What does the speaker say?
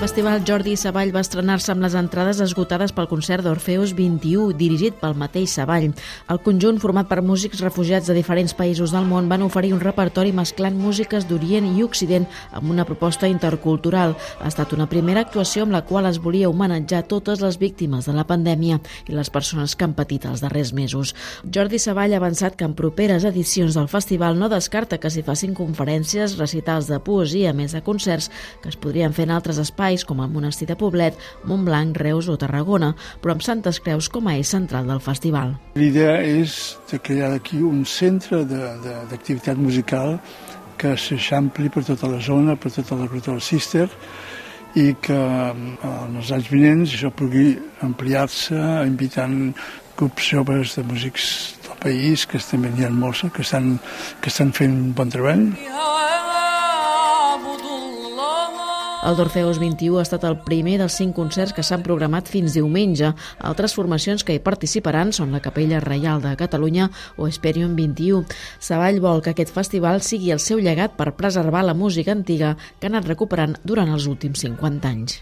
festival Jordi Savall va estrenar-se amb les entrades esgotades pel concert d'Orfeus 21, dirigit pel mateix Savall. El conjunt, format per músics refugiats de diferents països del món, van oferir un repertori mesclant músiques d'Orient i Occident amb una proposta intercultural. Ha estat una primera actuació amb la qual es volia homenatjar totes les víctimes de la pandèmia i les persones que han patit els darrers mesos. Jordi Savall ha avançat que en properes edicions del festival no descarta que s'hi facin conferències, recitals de poesia, més de concerts, que es podrien fer en altres espais espais com el Monestir de Poblet, Montblanc, Reus o Tarragona, però amb Santes Creus com a eix central del festival. L'idea és de crear aquí un centre d'activitat musical que s'eixampli per tota la zona, per tota la ruta del Cister, i que en els anys vinents això pugui ampliar-se invitant grups joves de músics del país, que també n'hi ha molts, que estan, que estan fent un bon treball. El d'Orfeus 21 ha estat el primer dels cinc concerts que s'han programat fins diumenge. Altres formacions que hi participaran són la Capella Reial de Catalunya o Esperion 21. Savall vol que aquest festival sigui el seu llegat per preservar la música antiga que ha anat recuperant durant els últims 50 anys.